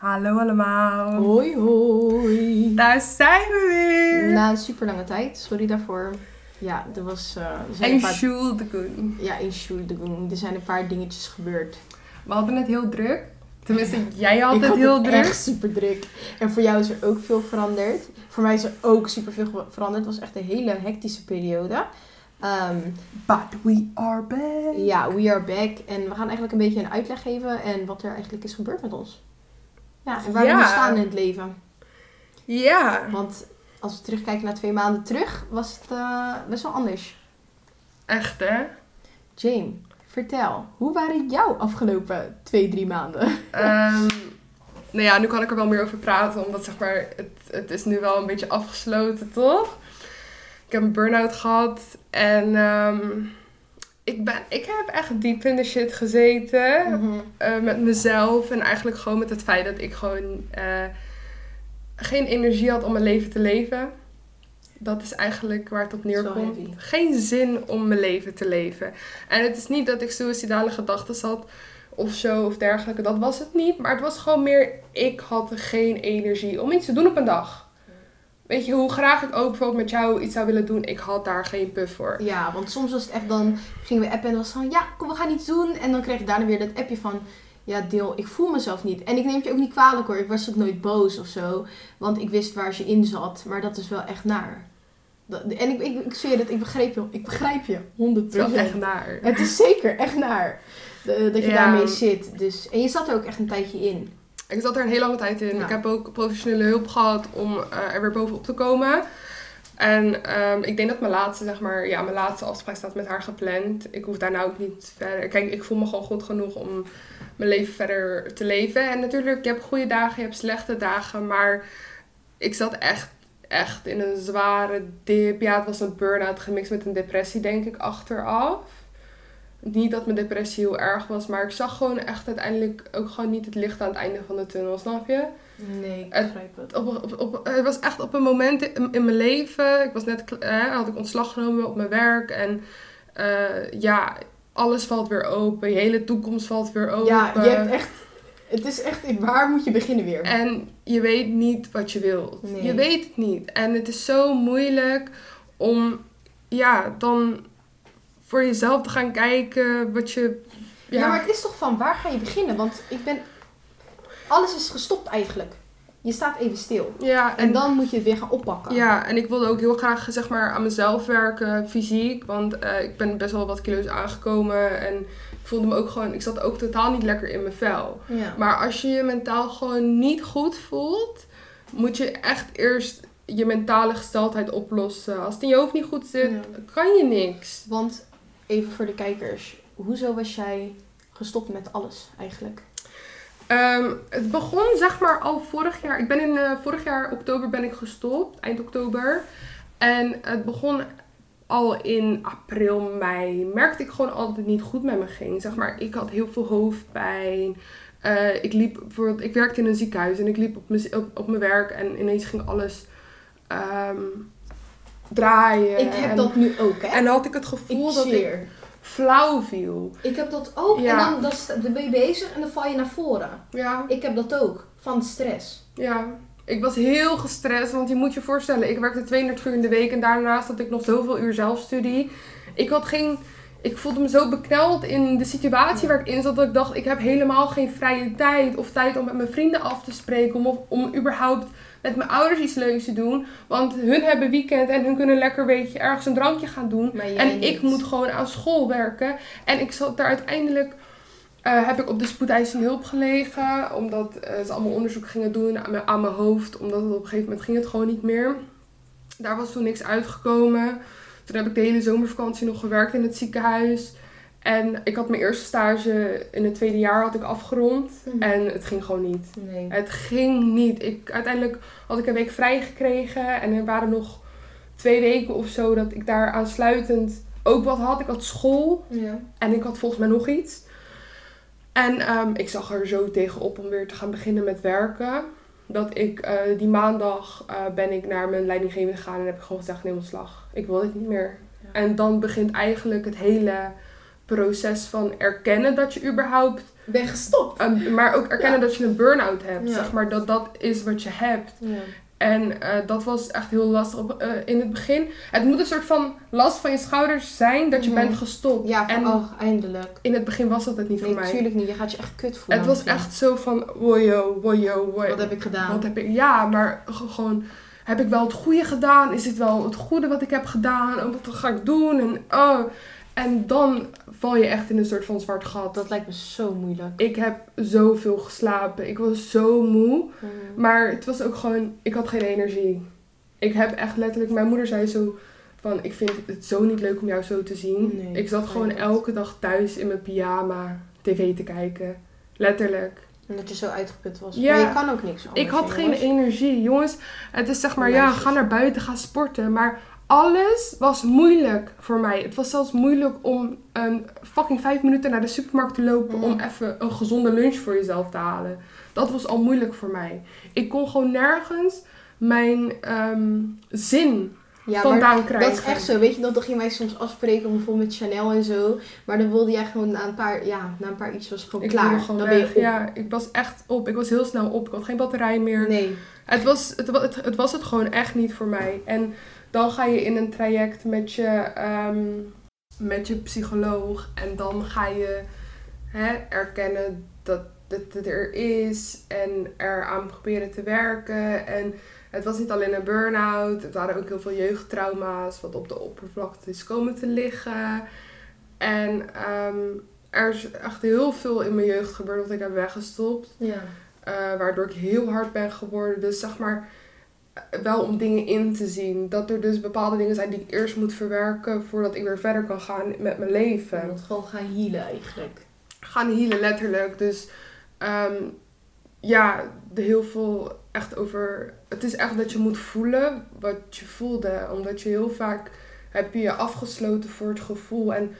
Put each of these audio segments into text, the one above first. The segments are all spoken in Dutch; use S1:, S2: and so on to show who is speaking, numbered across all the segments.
S1: Hallo allemaal.
S2: Hoi hoi.
S1: Daar zijn we weer.
S2: Na een super lange tijd, sorry daarvoor. Ja, er was. eh, er zijn
S1: En
S2: paar,
S1: de Koen.
S2: ja, in Sjoerdegoen. Er zijn een paar dingetjes gebeurd.
S1: We hadden het heel druk. Tenminste, jij had
S2: ik
S1: het
S2: had
S1: heel
S2: het
S1: druk.
S2: echt super druk. En voor jou is er ook veel veranderd. Voor mij is er ook super veel veranderd. Het was echt een hele hectische periode. Ehm,
S1: But we are back.
S2: ja, we are back. En we gaan eigenlijk een beetje een uitleg geven. En wat er eigenlijk is gebeurd met ons. Ja, en waar we nu staan in het leven.
S1: Ja,
S2: Want als we terugkijken naar twee maanden terug, was het eh, best wel anders.
S1: echt hè.
S2: Jane, vertel, hoe waren jouw afgelopen twee, drie maanden?
S1: Ehm, nou ja, nu kan ik er wel meer over praten, omdat zeg maar, het, het is nu wel een beetje afgesloten, toch? Ik heb een burn-out gehad en ehm, ik, ben, ik heb echt diep in de shit gezeten.
S2: Mhm.
S1: eh, met mezelf en eigenlijk gewoon met het feit dat ik gewoon eh, geen energie had om mijn leven te leven. Dat is eigenlijk waar het op neerkomt. Geen zin om mijn leven te leven. En het is niet dat ik suïcidale gedachten had of zo of dergelijke. Dat was het niet. Maar het was gewoon meer, ik had geen energie om iets te doen op een dag. Weet je, hoe graag ik ook bijvoorbeeld met jou iets zou willen doen, ik had daar geen puff voor.
S2: Ja, want soms was het echt dan, gingen we appen en was van, ja, kom, we gaan iets doen. En dan kreeg ik daarna weer dat appje van, ja, deel, ik voel mezelf niet. En ik neem het je ook niet kwalijk hoor, ik was ook nooit boos of zo. Want ik wist waar ze in zat, maar dat is wel echt naar. Dat- En ik, ik, ik zweer het, ik begreep je, ik begrijp je, 100%.
S1: Het is echt naar.
S2: Het is zeker echt naar de- dat je
S1: Ja.
S2: daarmee zit. Dus, en je zat er ook echt een tijdje in.
S1: Ik zat er een hele lange tijd in.
S2: Ja.
S1: Ik heb ook professionele hulp gehad om eh, er weer bovenop te komen. En ehm, ik denk dat mijn laatste, zeg maar, ja, mijn laatste afspraak staat met haar gepland. Ik hoef daarna ook niet verder. Kijk, ik voel me gewoon goed genoeg om mijn leven verder te leven. En natuurlijk, je hebt goede dagen, je hebt slechte dagen. Maar ik zat echt, echt in een zware dip. Ja, het was een burn-out gemixt met een depressie, denk ik, achteraf. Niet dat mijn depressie heel erg was, maar ik zag gewoon echt uiteindelijk ook gewoon niet het licht aan het einde van de tunnel, snap je?
S2: Nee, ik begrijp het.
S1: Op, op, op, het was echt op een moment in, in mijn leven, ik was net, had ik ontslag genomen op mijn werk en eh, ja, alles valt weer open, je hele toekomst valt weer open.
S2: Ja, je hebt echt... Het is echt... Waar moet je beginnen weer?
S1: En je weet niet wat je wilt.
S2: Nee.
S1: Je weet het niet. En het is zo moeilijk om, ja, dan voor jezelf te gaan kijken wat je...
S2: Ja. maar het is toch van waar ga je beginnen? Want ik ben... Alles is gestopt eigenlijk. Je staat even stil.
S1: ja,
S2: En dan moet je het weer gaan oppakken.
S1: Ja, en ik wilde ook heel graag zeg maar, aan mezelf werken, fysiek. Want eh, ik ben best wel wat kilo's aangekomen. En ik voelde me ook gewoon, ik zat ook totaal niet lekker in mijn vel.
S2: Ja.
S1: Maar als je je mentaal gewoon niet goed voelt, moet je echt eerst je mentale gesteldheid oplossen. Als het in je hoofd niet goed zit,
S2: Ja.
S1: kan je niks.
S2: Want, even voor de kijkers. Hoezo was jij gestopt met alles eigenlijk?
S1: Ehm, het begon zeg maar al vorig jaar. Ik ben in eh, vorig jaar oktober ben ik gestopt, eind oktober. En het begon al in april, mei. Merkte ik gewoon altijd niet goed met me ging. Zeg maar, ik had heel veel hoofdpijn. Eh, ik liep bijvoorbeeld, ik werkte in een ziekenhuis en ik liep op mijn, op, op mijn werk en ineens ging alles ehm, draaien.
S2: ik heb
S1: en,
S2: dat nu ook, hè?
S1: En dan had ik het
S2: ik
S1: gevoel dat ik flauw viel.
S2: Ik heb dat ook.
S1: Ja.
S2: En dan, dan, ben je bezig en dan val je naar voren.
S1: Ja.
S2: Ik heb dat ook. Van stress.
S1: Ja, ik was heel gestrest, want je moet je voorstellen, ik werkte 32 uur in de week en daarnaast had ik nog zoveel uur zelfstudie. Ik had geen, ik voelde me zo bekneld in de situatie waar ik in zat dat ik dacht, ik heb helemaal geen vrije tijd of tijd om met mijn vrienden af te spreken, om, of- om überhaupt met mijn ouders iets leuks te doen. Want hun hebben weekend en hun kunnen lekker, weet je, ergens een drankje gaan doen. En
S2: niet.
S1: ik moet gewoon aan school werken. En ik zat daar uiteindelijk. eh, heb ik op de spoedeisende hulp gelegen. Omdat eh, ze allemaal onderzoek gingen doen aan mijn, aan mijn hoofd. Omdat het op een gegeven moment ging het gewoon niet meer. Daar was toen niks uitgekomen. Toen heb ik de hele zomervakantie nog gewerkt in het ziekenhuis. En ik had mijn eerste stage in het tweede jaar had ik afgerond.
S2: Mhm.
S1: En het ging gewoon niet.
S2: Nee.
S1: Het ging niet. Ik, uiteindelijk had ik een week vrij gekregen. En er waren nog twee weken of zo dat ik daar aansluitend ook wat had. Ik had school.
S2: Ja.
S1: En ik had volgens mij nog iets. En ehm, ik zag er zo tegenop om weer te gaan beginnen met werken. Dat ik eh, die maandag eh, ben ik naar mijn leidinggevende gegaan en heb ik gewoon gezegd neem ontslag. Ik wil dit niet meer.
S2: Ja.
S1: En dan begint eigenlijk het hele proces van erkennen dat je überhaupt
S2: ben gestopt.
S1: Maar ook erkennen dat je een burn-out hebt.
S2: Ja.
S1: Zeg maar dat dat is wat je hebt.
S2: Ja.
S1: En eh, dat was echt heel lastig op, eh, in het begin. Het moet een soort van last van je schouders zijn dat je
S2: Mhm.
S1: bent gestopt.
S2: Ja, van,
S1: en
S2: oh, eindelijk.
S1: in het begin was dat het niet
S2: Nee,
S1: voor mij.
S2: natuurlijk niet. Je gaat je echt kut voelen.
S1: Het was echt zo van, wojo, wojo, wojo.
S2: Wat heb ik gedaan?
S1: Wat heb ik, ja, maar ge- gewoon, heb ik wel het goede gedaan? Is het wel het goede wat ik heb gedaan? En wat ga ik doen? En, oh. En dan val je echt in een soort van zwart gat.
S2: Dat lijkt me zo moeilijk.
S1: Ik heb zoveel geslapen. Ik was zo moe.
S2: Mm.
S1: Maar het was ook gewoon, ik had geen energie. Ik heb echt letterlijk, mijn moeder zei zo van, ik vind het zo niet leuk om jou zo te zien.
S2: Nee,
S1: ik zat gewoon elke dag thuis in mijn pyjama tv te kijken. Letterlijk.
S2: Omdat je zo uitgeput was.
S1: Ja.
S2: Maar je kan ook niks anders.
S1: Ik had geen energie. Jongens, het is zeg maar, ja, ga naar buiten, ga sporten. Maar alles was moeilijk voor mij. Het was zelfs moeilijk om een fucking vijf minuten naar de supermarkt te lopen... Om even een gezonde lunch voor jezelf te halen. Dat was al moeilijk voor mij. Ik kon gewoon nergens mijn ehm, zin
S2: Ja, maar
S1: vandaan krijgen.
S2: dat is echt zo. Weet je, dat gingen wij soms afspreken, bijvoorbeeld met Chanel en zo. Maar dan wilde jij gewoon na een paar, ja, na een paar iets was gewoon
S1: Ik
S2: klaar.
S1: gewoon
S2: dan ben je op.
S1: Ja, ik was echt op. Ik was heel snel op. Ik had geen batterij meer.
S2: Nee.
S1: Het, was, het, wa- het, het was het gewoon echt niet voor mij. En dan ga je in een traject met je, ehm, met je psycholoog. En dan ga je hè, erkennen dat het er is. En eraan proberen te werken. En het was niet alleen een burn-out. Het waren ook heel veel jeugdtrauma's. Wat op de oppervlakte is komen te liggen. En ehm, er is echt heel veel in mijn jeugd gebeurd wat ik heb weggestopt.
S2: Ja.
S1: Eh, waardoor ik heel hard ben geworden. Dus zeg maar, wel om dingen in te zien. Dat er dus bepaalde dingen zijn die ik eerst moet verwerken voordat ik weer verder kan gaan met mijn leven.
S2: moet gewoon gaan healen eigenlijk.
S1: Gaan healen letterlijk. Dus ehm, ja, de heel veel echt over. Het is echt dat je moet voelen wat je voelde. Omdat je heel vaak heb je je afgesloten voor het gevoel. En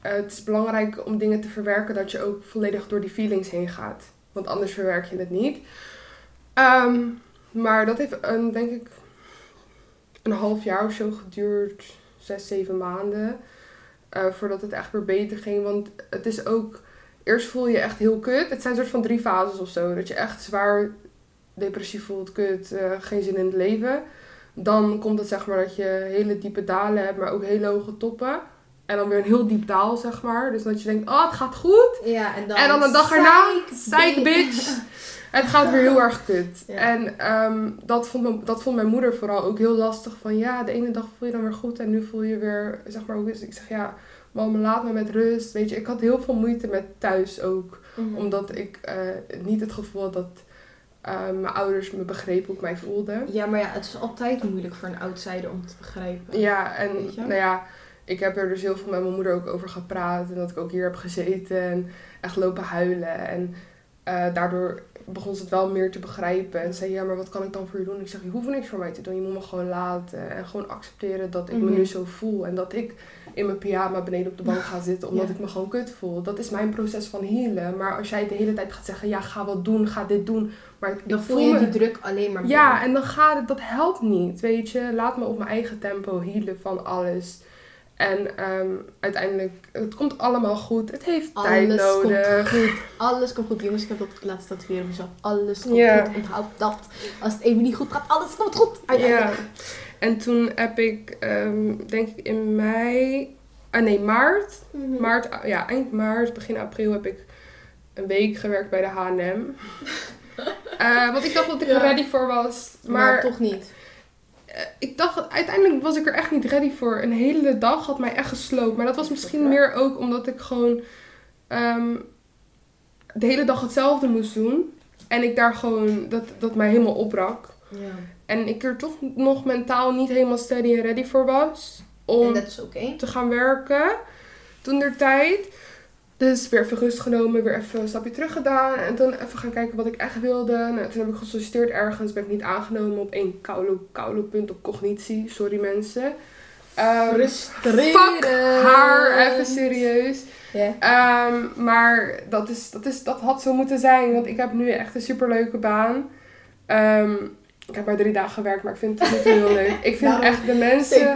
S1: eh, het is belangrijk om dingen te verwerken dat je ook volledig door die feelings heen gaat. Want anders verwerk je het niet. Ehm, maar dat heeft een, denk ik een half jaar of zo geduurd. Zes, zeven maanden. eh, voordat het echt weer beter ging. Want het is ook... Eerst voel je echt heel kut. Het zijn soort van drie fases of zo. Dat je echt zwaar depressief voelt, kut, eh, geen zin in het leven. Dan komt het zeg maar dat je hele diepe dalen hebt, maar ook hele hoge toppen. En dan weer een heel diep daal, zeg maar. Dus dat je denkt, oh, het gaat goed.
S2: Ja, en dan...
S1: en dan een dag erna,
S2: psych
S1: bitch. Het gaat weer heel erg kut.
S2: Ja.
S1: En ehm, dat, vond mijn, dat vond mijn moeder vooral ook heel lastig. Van ja, de ene dag voel je dan weer goed en nu voel je weer, zeg maar, is het? Ik zeg ja, mama, laat me met rust. Weet je, ik had heel veel moeite met thuis ook.
S2: Mhm.
S1: Omdat ik eh, niet het gevoel had dat eh, mijn ouders me begrepen hoe ik mij voelde.
S2: Ja, maar ja, het is altijd moeilijk voor een outsider om te begrijpen.
S1: Ja, en nou ja, ik heb er dus heel veel met mijn moeder ook over gepraat. En dat ik ook hier heb gezeten en echt lopen huilen. En eh, daardoor begon ze het wel meer te begrijpen. En zei, ja, maar wat kan ik dan voor je doen? Ik zeg, je hoeft niks voor mij te doen. Je moet me gewoon laten. En gewoon accepteren dat ik me
S2: Mhm.
S1: nu zo voel. En dat ik in mijn pyjama beneden op de bank ga zitten. Omdat
S2: Ja.
S1: ik me gewoon kut voel. Dat is mijn proces van healen. Maar als jij de hele tijd gaat zeggen, ja, ga wat doen, ga dit doen. Maar
S2: Dan voel je
S1: me-
S2: die druk alleen maar
S1: ja,
S2: meer.
S1: en dan gaat het, dat helpt niet, weet je. Laat me op mijn eigen tempo healen van alles. En ehm, uiteindelijk, het komt allemaal goed. Het heeft tijd
S2: Alles komt
S1: nodig.
S2: goed. Alles komt goed. Jongens, ik heb dat laatst tatoeëren op mezelf. Alles komt
S1: Ja.
S2: goed. Onthoud dat. Als het even niet goed gaat, alles komt goed.
S1: Ja. En toen heb ik, ehm, denk ik in mei, ah nee, maart.
S2: Mhm.
S1: maart. Ja, eind maart, begin april heb ik een week gewerkt bij de H&M. Eh, want ik dacht dat ik
S2: Ja.
S1: er ready voor was.
S2: maar,
S1: Maar,
S2: toch niet.
S1: Eh, ik dacht, uiteindelijk was ik er echt niet ready voor. Een hele dag had mij echt gesloopt. Maar dat was misschien meer ook omdat ik gewoon ehm, de hele dag hetzelfde moest doen. En ik daar gewoon, dat, dat mij helemaal opbrak.
S2: Ja.
S1: En ik er toch nog mentaal niet helemaal steady en ready voor was. Om
S2: En dat is oké.
S1: te gaan werken. Toen der tijd. Dus weer even rust genomen, weer even een stapje terug gedaan. En toen even gaan kijken wat ik echt wilde. Nou, toen heb ik gesolliciteerd ergens. Ben ik niet aangenomen op één koude, koude punt op cognitie. Sorry mensen. Fuck haar, even serieus.
S2: Ja.
S1: Ehm, maar dat, is, dat, is, dat had zo moeten zijn. Want ik heb nu echt een superleuke baan. Ehm, ik heb maar drie dagen gewerkt, maar ik vind het niet heel leuk. Ik vind echt de mensen...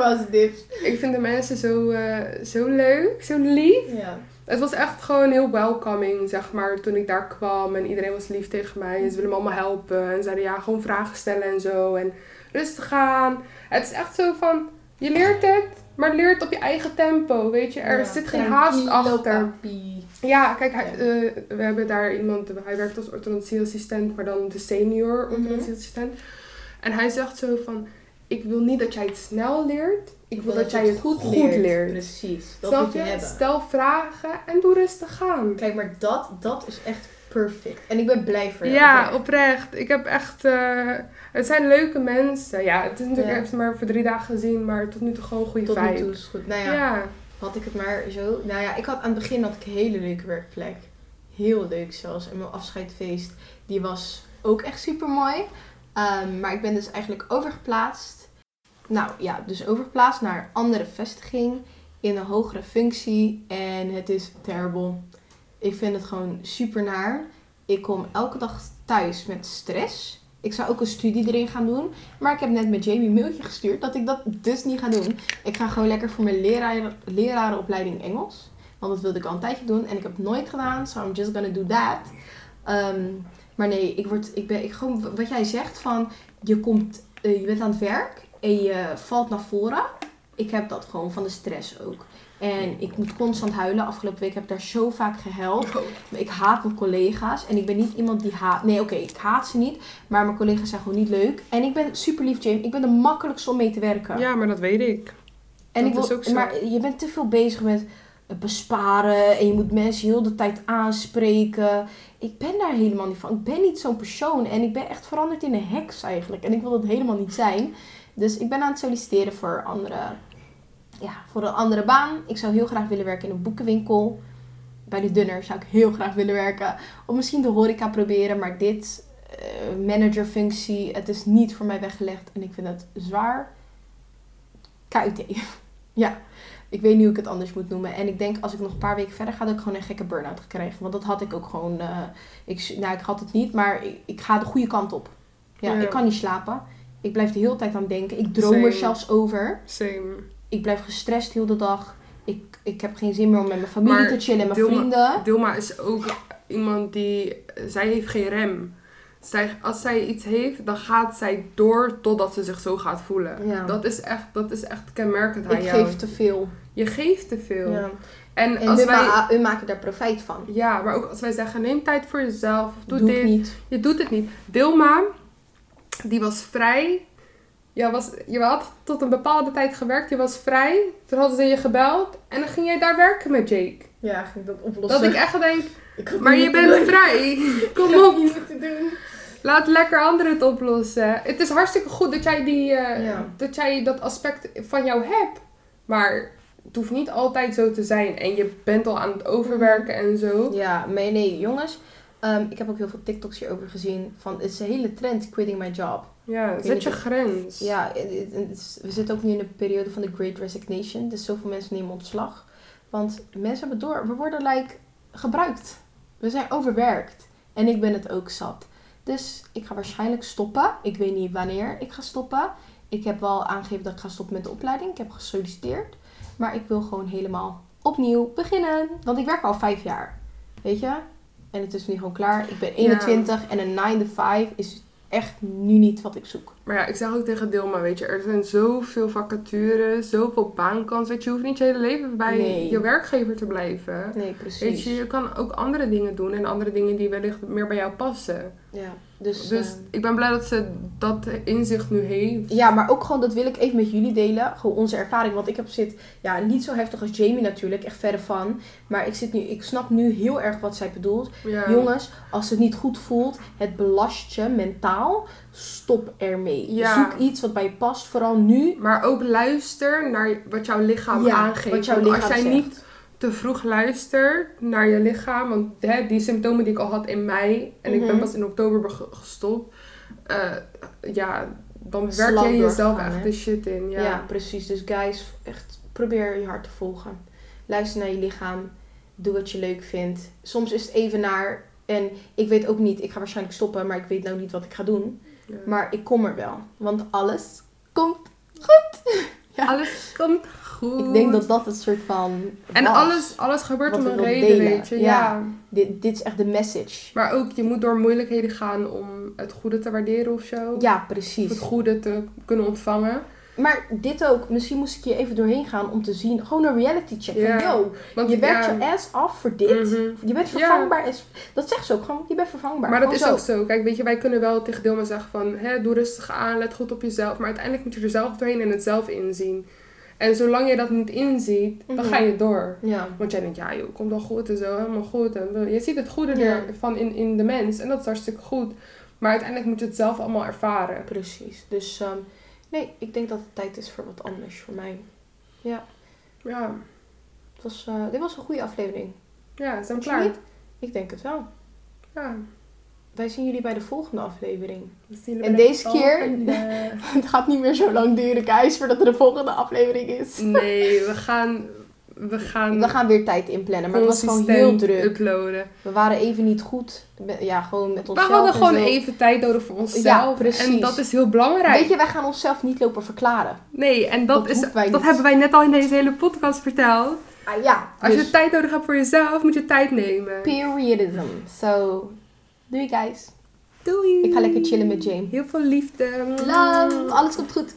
S1: Ik vind de mensen zo, eh, zo leuk, zo lief.
S2: Ja.
S1: Het was echt gewoon heel welcoming, zeg maar, toen ik daar kwam. En iedereen was lief tegen mij. En ze willen me allemaal helpen. En zeiden ja, gewoon vragen stellen en zo. En rustig aan. Het is echt zo van, je leert het, maar leer het op je eigen tempo, weet je. Er
S2: Ja,
S1: zit geen haast achter. Ja, kijk, hij, eh, we hebben daar iemand, hij werkt als orthodontieassistent, maar dan de senior
S2: Mhm.
S1: orthodontieassistent. En hij zegt zo van, ik wil niet dat jij het snel leert, ik wil dat, jij het goed leert.
S2: Precies, dat
S1: Snap
S2: moet je hebben.
S1: Stel vragen en doe rustig aan.
S2: Kijk, maar dat, dat is echt perfect. En ik ben blij voor jou.
S1: Ja,
S2: oprecht.
S1: oprecht. Ik heb echt, eh, het zijn leuke mensen. Ja, het is natuurlijk,
S2: Ja.
S1: ik heb ze maar voor drie dagen gezien, maar tot nu toe gewoon goede
S2: Tot nu
S1: vibe.
S2: toe is goed. Nou ja,
S1: ja.
S2: had ik het maar zo. Nou ja, ik had aan het begin had ik een hele leuke werkplek. Heel leuk zelfs. En mijn afscheidfeest, die was ook echt super mooi. Maar ik ben dus eigenlijk overgeplaatst. Nou ja, dus overgeplaatst naar een andere vestiging. In een hogere functie. En het is terrible. Ik vind het gewoon super naar. Ik kom elke dag thuis met stress. Ik zou ook een studie erin gaan doen. Maar ik heb net met Jamie een mailtje gestuurd dat ik dat dus niet ga doen. Ik ga gewoon lekker voor mijn leraar, lerarenopleiding Engels. Want dat wilde ik al een tijdje doen. En ik heb het nooit gedaan. So I'm just gonna do that. Ehm, maar nee, ik word, ik ben, ik gewoon, wat jij zegt van, je komt, eh, je bent aan het werk en je valt naar voren. Ik heb dat gewoon van de stress ook. En ik moet constant huilen. Afgelopen week heb ik daar zo vaak gehuild. Ik haat mijn collega's. En ik ben niet iemand die haat. Nee, oké, ik haat ze niet. Maar mijn collega's zijn gewoon niet leuk. En ik ben super lief, James. Ik ben de makkelijkste om mee te werken.
S1: ja, maar dat weet ik.
S2: en
S1: dat
S2: ik
S1: is
S2: wil,
S1: ook zo.
S2: Maar je bent te veel bezig met besparen. En je moet mensen heel de tijd aanspreken. Ik ben daar helemaal niet van. Ik ben niet zo'n persoon. En ik ben echt veranderd in een heks eigenlijk. En ik wil dat helemaal niet zijn. Dus ik ben aan het solliciteren voor, andere, ja, voor een andere baan. Ik zou heel graag willen werken in een boekenwinkel. Bij de Dunner zou ik heel graag willen werken. Of misschien de horeca proberen. Maar dit eh, managerfunctie, het is niet voor mij weggelegd. En ik vind het zwaar. KUT. ja, ik weet niet hoe ik het anders moet noemen. En ik denk als ik nog een paar weken verder ga, dat ik gewoon een gekke burn-out gekregen. Want dat had ik ook gewoon. eh, ik, nou, ik had het niet, maar ik, ik ga de goede kant op. Ja,
S1: Ja.
S2: ik kan niet slapen. Ik blijf de hele tijd aan denken. Ik droom
S1: Same.
S2: er zelfs over.
S1: Same.
S2: Ik blijf gestrest heel de dag. Ik, ik heb geen zin meer om met mijn familie
S1: Maar
S2: te chillen en mijn
S1: Dilma-
S2: vrienden.
S1: Dilma is ook iemand die... Zij heeft geen rem. Zij, als zij iets heeft, dan gaat zij door totdat ze zich zo gaat voelen.
S2: Ja.
S1: Dat is echt, dat is echt kenmerkend aan
S2: Ik
S1: jou.
S2: geef te veel.
S1: Je geeft te veel.
S2: Ja.
S1: En,
S2: En
S1: als wij...
S2: ma- hun maken daar profijt van.
S1: Ja, maar ook als wij zeggen, neem tijd voor jezelf. Doe,
S2: Doe
S1: dit.
S2: ik niet.
S1: Je doet het niet. Dilma, die was vrij. Je, was, je had tot een bepaalde tijd gewerkt. Je was vrij. Toen hadden ze je gebeld. En dan ging jij daar werken met Jake.
S2: Ja, ging ik dat oplossen.
S1: Dat ik echt denk,
S2: Ik
S1: maar je bent
S2: doen.
S1: vrij. Kom op.
S2: niet moeten doen.
S1: Laat lekker anderen het oplossen. Het is hartstikke goed dat jij, die, eh,
S2: Ja.
S1: dat, jij dat aspect van jou hebt. Maar het hoeft niet altijd zo te zijn. En je bent al aan het overwerken en zo.
S2: Ja, maar nee, jongens. ehm, ik heb ook heel veel TikToks hierover gezien. Van, het is een hele trend, quitting my job.
S1: Ja, zet
S2: niet
S1: je grens.
S2: Ja, het- het- het is- we zitten ook nu in een periode van de Great Resignation. Dus zoveel mensen nemen ontslag. Want mensen hebben door. We worden like gebruikt. We zijn overwerkt. En ik ben het ook zat. Dus ik ga waarschijnlijk stoppen. Ik weet niet wanneer ik ga stoppen. Ik heb wel aangegeven dat ik ga stoppen met de opleiding. Ik heb gesolliciteerd. Maar ik wil gewoon helemaal opnieuw beginnen. Want ik werk al vijf jaar. Weet je? En het is nu gewoon klaar. Ik ben 21 en een 9 to 5 is echt nu niet wat ik zoek.
S1: Maar ja, ik zeg ook tegen Dilma, weet je, er zijn zoveel vacatures, zoveel baankansen. Weet je, je hoeft niet je hele leven bij
S2: Nee.
S1: je werkgever te blijven.
S2: Nee, precies.
S1: Weet je, je kan ook andere dingen doen en andere dingen die wellicht meer bij jou passen.
S2: Ja, dus,
S1: Dus
S2: eh,
S1: ik ben blij dat ze dat inzicht nu heeft.
S2: ja, maar ook gewoon, dat wil ik even met jullie delen. Gewoon onze ervaring. Want ik heb zit, ja, niet zo heftig als Jamie natuurlijk, echt verre van. Maar ik, zit nu, ik snap nu heel erg wat zij bedoelt.
S1: Ja.
S2: Jongens, als het niet goed voelt, het belast je mentaal, stop ermee.
S1: Ja.
S2: Zoek iets wat bij je past, vooral nu.
S1: Maar ook luister naar wat jouw lichaam
S2: Ja,
S1: aangeeft.
S2: wat jouw lichaam
S1: als jij
S2: zegt.
S1: niet te vroeg luistert naar je lichaam. Want hè, die symptomen die ik al had in mei. En ik ben
S2: Mhm.
S1: pas in oktober gestopt. eh, ja, dan werk je jezelf echt
S2: hè?
S1: de shit in.
S2: Ja.
S1: Ja.
S2: precies. Dus guys, echt probeer je hart te volgen. Luister naar je lichaam. Doe wat je leuk vindt. Soms is het even naar. En ik weet ook niet, ik ga waarschijnlijk stoppen, maar ik weet nou niet wat ik ga doen.
S1: Ja.
S2: Maar ik kom er wel. Want alles komt
S1: Alles komt goed.
S2: Ik denk dat dat het soort van.
S1: En
S2: was.
S1: alles, alles gebeurt om een reden,
S2: delen.
S1: weet je.
S2: Ja.
S1: Ja.
S2: Dit, dit is echt de message.
S1: Maar ook, je moet door moeilijkheden gaan om het goede te waarderen of zo.
S2: Ja,
S1: Of
S2: precies.
S1: het goede te kunnen ontvangen.
S2: Maar dit ook, misschien moest ik hier even doorheen gaan om te zien. Gewoon een reality check. Van, yo,
S1: Want
S2: je werkt je ass af voor dit.
S1: mhm.
S2: Je bent vervangbaar. Is, dat zegt ze ook gewoon. Je bent vervangbaar.
S1: Maar dat is ook zo. Kijk, weet je, wij kunnen wel tegen Dilma zeggen van... Hè, doe rustig aan, let goed op jezelf. Maar uiteindelijk moet je er zelf doorheen en het zelf inzien. En zolang je dat niet inziet, dan
S2: Mhm.
S1: ga je door.
S2: Ja.
S1: Want jij denkt, ja joh, komt wel goed en zo, helemaal goed. En je ziet het goede
S2: Ja.
S1: ervan in, in de mens. En dat is hartstikke goed. Maar uiteindelijk moet je het zelf allemaal ervaren.
S2: Precies. Dus ehm, nee, ik denk dat het tijd is voor wat anders voor mij.
S1: Ja,
S2: Het was, eh, dit was een goede aflevering.
S1: ja zijn we klaar.
S2: Ik denk het wel.
S1: Ja.
S2: Wij zien jullie bij de volgende aflevering.
S1: we
S2: En
S1: de
S2: deze keer-
S1: volgende.
S2: het gaat niet meer zo lang duren, guys, voordat er de volgende aflevering is.
S1: Nee, we gaan... We gaan
S2: We gaan weer tijd inplannen, maar het was gewoon heel druk.
S1: uploaden.
S2: We waren even niet goed. Ja, gewoon met
S1: We
S2: onszelf.
S1: hadden
S2: en
S1: gewoon
S2: zo.
S1: even tijd nodig voor onszelf.
S2: Ja, precies.
S1: En dat is heel belangrijk.
S2: Weet je, wij gaan onszelf niet lopen verklaren.
S1: Nee, en dat,
S2: Dat
S1: is, dat hebben wij net al in deze hele podcast verteld.
S2: Ah, ja,
S1: Als
S2: dus
S1: je tijd nodig hebt voor jezelf, moet je tijd nemen.
S2: periodism. So, doei guys.
S1: Doei.
S2: Ik ga lekker chillen met Jane.
S1: Heel veel liefde.
S2: Love, alles komt goed.